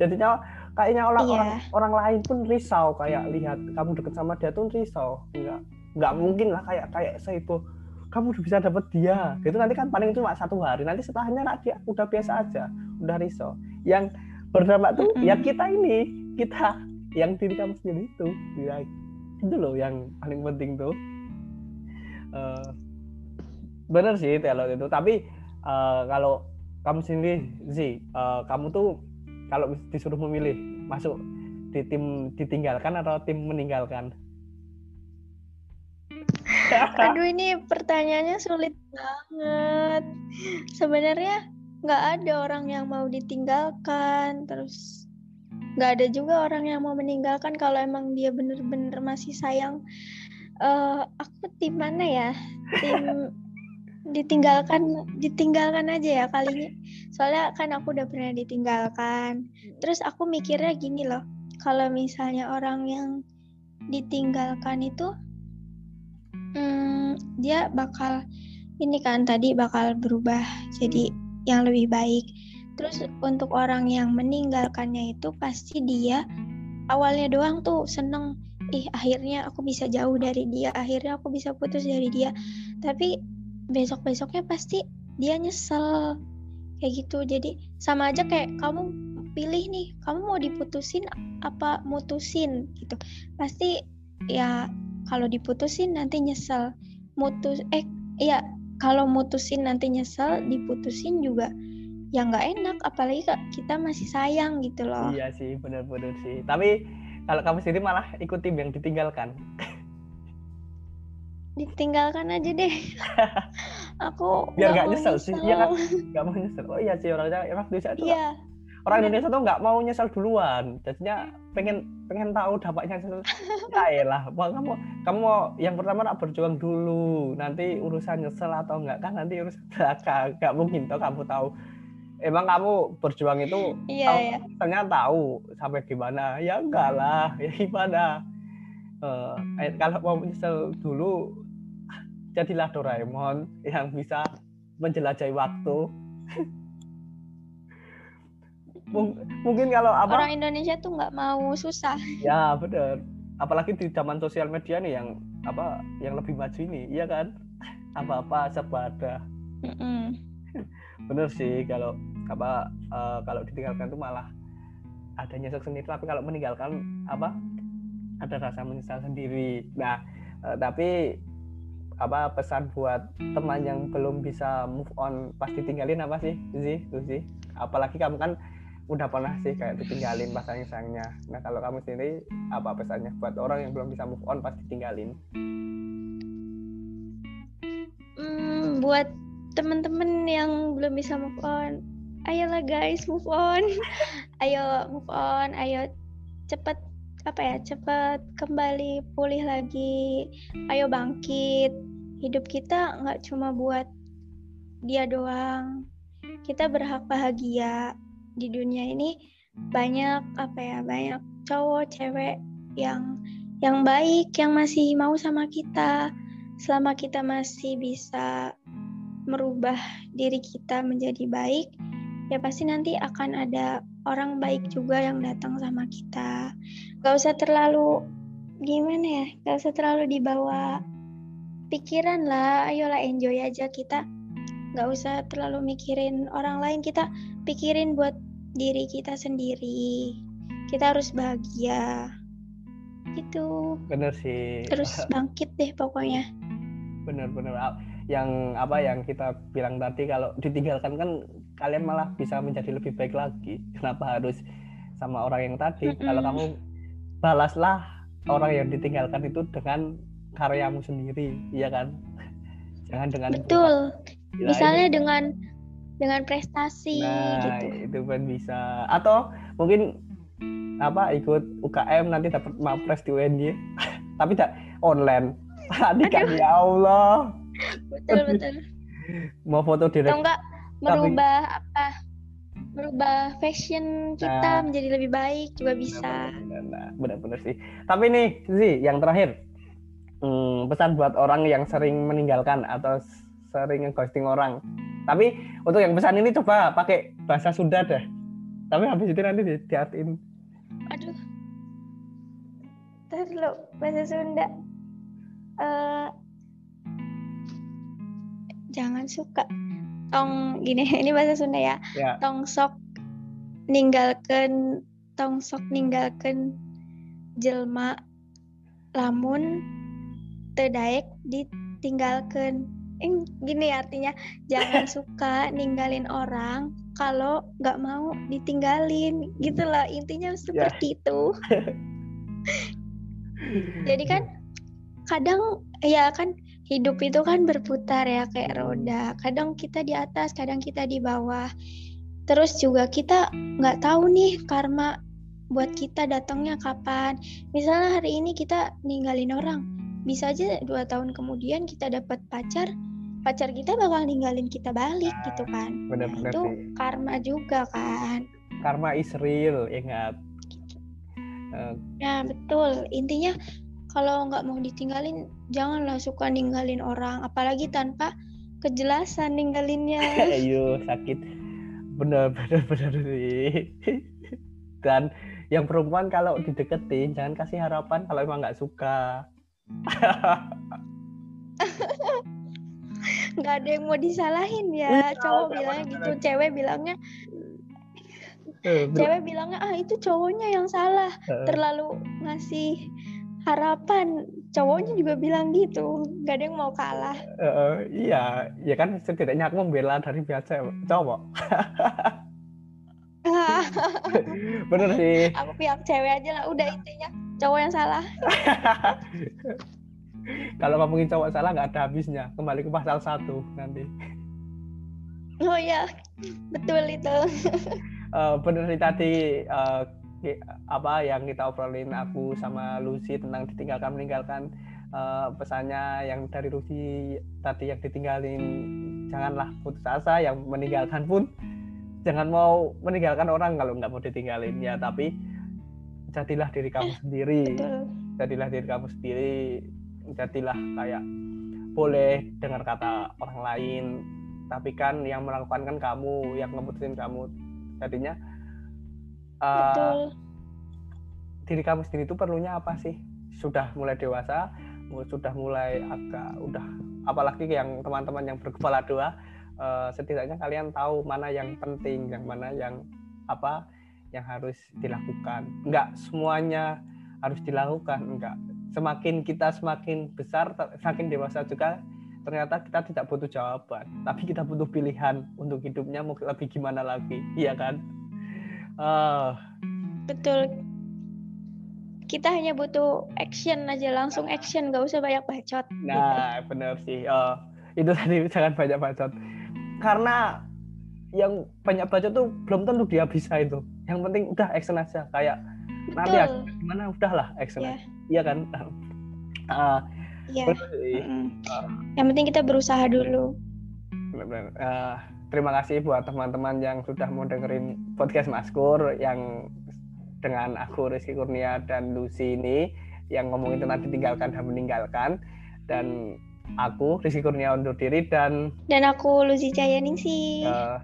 Jadinya kayaknya orang iya. orang orang lain pun risau. Kayak lihat kamu deket sama dia tuh risau. Nggak nggak mungkin lah kayak kayak saya itu kamu udah bisa dapet dia. Gitu nanti kan paling cuma satu hari. Nanti setelahnya dia udah biasa aja udah risau yang berdampak tuh ya kita ini kita yang diri kamu sendiri itu. Ya, itu loh yang paling penting tuh. Uh, bener sih kalau itu. Tapi uh, kalau kamu sendiri sih uh, kamu tuh kalau disuruh memilih masuk di tim ditinggalkan atau tim meninggalkan Aduh ini pertanyaannya sulit banget. Sebenarnya nggak ada orang yang mau ditinggalkan, terus nggak ada juga orang yang mau meninggalkan kalau emang dia bener-bener masih sayang. Uh, aku tim mana ya? Tim ditinggalkan ditinggalkan aja ya kali ini soalnya kan aku udah pernah ditinggalkan terus aku mikirnya gini loh kalau misalnya orang yang ditinggalkan itu hmm, dia bakal ini kan tadi bakal berubah jadi yang lebih baik. Terus untuk orang yang meninggalkannya itu pasti dia awalnya doang tuh seneng ih akhirnya aku bisa jauh dari dia akhirnya aku bisa putus dari dia. Tapi besok besoknya pasti dia nyesel kayak gitu. Jadi sama aja kayak kamu pilih nih kamu mau diputusin apa mutusin gitu. Pasti ya kalau diputusin nanti nyesel mutus eh ya kalau mutusin nanti nyesel diputusin juga ya nggak enak apalagi kita masih sayang gitu loh iya sih bener-bener sih tapi kalau kamu sendiri malah ikut tim yang ditinggalkan. Ditinggalkan aja deh. aku biar nggak nyesel, nyesel sih, iya kan? Nggak mau nyesel. Oh iya sih orangnya emang tuh. Iya. Orang Indonesia tuh nggak mau nyesel duluan, jadinya pengen pengen tahu dampaknya nyesel. Ya lah, mau kamu kamu mau yang pertama nak berjuang dulu, nanti urusan nyesel atau enggak kan nanti urusan belakang, nggak mungkin tuh kamu tahu. Emang kamu berjuang itu iya, tahu, iya. ternyata tahu sampai gimana ya enggak lah. Ya gimana? Uh, kalau mau menyesal dulu jadilah Doraemon yang bisa menjelajahi waktu mungkin kalau apa? Orang Indonesia tuh nggak mau susah. Ya benar apalagi di zaman sosial media nih yang apa yang lebih maju ini iya kan? Apa apa serba ada mm -mm bener sih kalau apa uh, kalau ditinggalkan itu malah ada nyesek sendiri tapi kalau meninggalkan apa ada rasa menyesal sendiri. Nah uh, tapi apa pesan buat teman yang belum bisa move on pasti tinggalin apa sih? Sih tuh sih. Apalagi kamu kan udah pernah sih kayak ditinggalin pas sayang sayangnya nah kalau kamu sendiri apa pesannya buat orang yang belum bisa move on pasti tinggalin hmm, buat teman-teman yang belum bisa move on ayolah guys move on. Ayo move on ayo cepet apa ya cepet kembali pulih lagi. Ayo bangkit. Hidup kita nggak cuma buat dia doang. Kita berhak bahagia di dunia ini banyak apa ya banyak cowok cewek yang yang baik yang masih mau sama kita selama kita masih bisa merubah diri kita menjadi baik, ya pasti nanti akan ada orang baik juga yang datang sama kita. Gak usah terlalu gimana ya, gak usah terlalu dibawa pikiran lah, ayolah enjoy aja kita. Gak usah terlalu mikirin orang lain, kita pikirin buat diri kita sendiri. Kita harus bahagia. Gitu. Bener sih. Terus bangkit deh pokoknya. Bener-bener yang apa yang kita bilang tadi kalau ditinggalkan kan kalian malah bisa menjadi lebih baik lagi kenapa harus sama orang yang tadi mm -hmm. kalau kamu balaslah orang yang ditinggalkan itu dengan karyamu sendiri iya kan jangan dengan betul ya, misalnya dengan dengan prestasi nah, gitu. itu kan bisa. Atau mungkin apa ikut UKM nanti dapat mapres di UNY tapi tidak online. Tadi kan ya Allah. Betul betul. Mau foto direct atau enggak merubah tapi... apa merubah fashion kita nah, menjadi lebih baik juga bisa. Benar-benar sih. Tapi nih sih yang terakhir. Hmm, pesan buat orang yang sering meninggalkan atau sering ghosting orang. Tapi untuk yang pesan ini coba pakai bahasa Sunda deh tapi habis itu nanti di diartiin. Aduh. Terus lo bahasa Sunda. Uh, jangan suka. Tong gini ini bahasa Sunda ya, ya. tong sok ninggalkan tong sok ninggalkan jelma lamun tedaek ditinggalkan gini artinya jangan suka ninggalin orang kalau nggak mau ditinggalin gitu loh intinya seperti ya. itu jadi kan kadang ya kan hidup itu kan berputar ya kayak roda. Kadang kita di atas, kadang kita di bawah. Terus juga kita nggak tahu nih karma buat kita datangnya kapan. Misalnya hari ini kita ninggalin orang, bisa aja dua tahun kemudian kita dapat pacar pacar kita bakal ninggalin kita balik Nah, gitu kan Nah, bener-bener itu sih. karma juga kan Karma is real, ingat. Eh, Nah, betul. Intinya kalau nggak mau ditinggalin, janganlah suka ninggalin orang, apalagi tanpa kejelasan ninggalinnya. ayo sakit. Bener bener bener sih. Dan yang perempuan kalau dideketin jangan kasih harapan kalau emang nggak suka. Nggak ada yang mau disalahin Iya, ya. Cowok nggak bilangnya mau gitu, cewek bilangnya, Eh, cewek bilangnya ah itu cowoknya yang salah, eh, terlalu ngasih harapan. Cowoknya juga bilang gitu, nggak ada yang mau kalah. eh, iya, ya kan setidaknya aku membela dari cewek- cowok. Bener sih. Aku pihak cewek aja lah, udah intinya cowok yang salah. Kalau ngomongin cowok salah nggak ada habisnya. Kembali ke pasal satu nanti. Oh ya, betul itu. Eh, bener sih tadi ki- apa yang kita obrolin aku sama Lucy tentang ditinggalkan meninggalkan eh, pesannya yang dari Lucy tadi yang ditinggalin janganlah putus asa yang meninggalkan pun jangan mau meninggalkan orang kalau nggak mau ditinggalin ya tapi jadilah diri kamu sendiri. Betul. jadilah diri kamu sendiri. Jadilah kayak boleh dengar kata orang lain. Tapi kan yang melakukan kan kamu yang ngeputusin kamu. Jadinya eh, Betul. diri kamu sendiri itu perlunya apa sih? Sudah mulai dewasa sudah mulai agak udah apalagi yang teman-teman yang berkepala dua eh, setidaknya kalian tahu mana yang penting yang mana yang apa yang harus dilakukan enggak semuanya harus dilakukan enggak semakin kita semakin besar semakin dewasa juga ternyata kita tidak butuh jawaban tapi kita butuh pilihan untuk hidupnya mau lebih gimana lagi iya kan Eh, Betul. Kita hanya butuh action aja, langsung action, gak usah banyak bacot. gitu. Nah, benar sih. Eh, itu tadi jangan banyak bacot. Karena yang banyak bacot tuh belum tentu dia bisa itu. Yang penting udah action aja. Kayak nanti Betul. hasilnya gimana udahlah action Iya. aja. Iya kan? Benar sih. Mm. Yang penting kita berusaha dulu. Benar-benar. Eh, terima kasih buat teman-teman yang sudah mau dengerin podcast Maskur yang dengan aku Rizky Kurnia dan Lucy ini yang ngomongin tentang ditinggalkan dan meninggalkan dan aku Rizky Kurnia undur diri dan Dan aku Lucy Cayaningsih. Eh,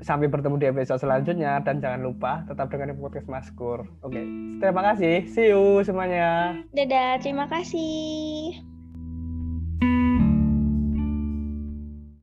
sampai bertemu di episode selanjutnya dan jangan lupa tetap dengerin podcast Maskur. Oke, terima kasih. See you semuanya. Dadah, terima kasih.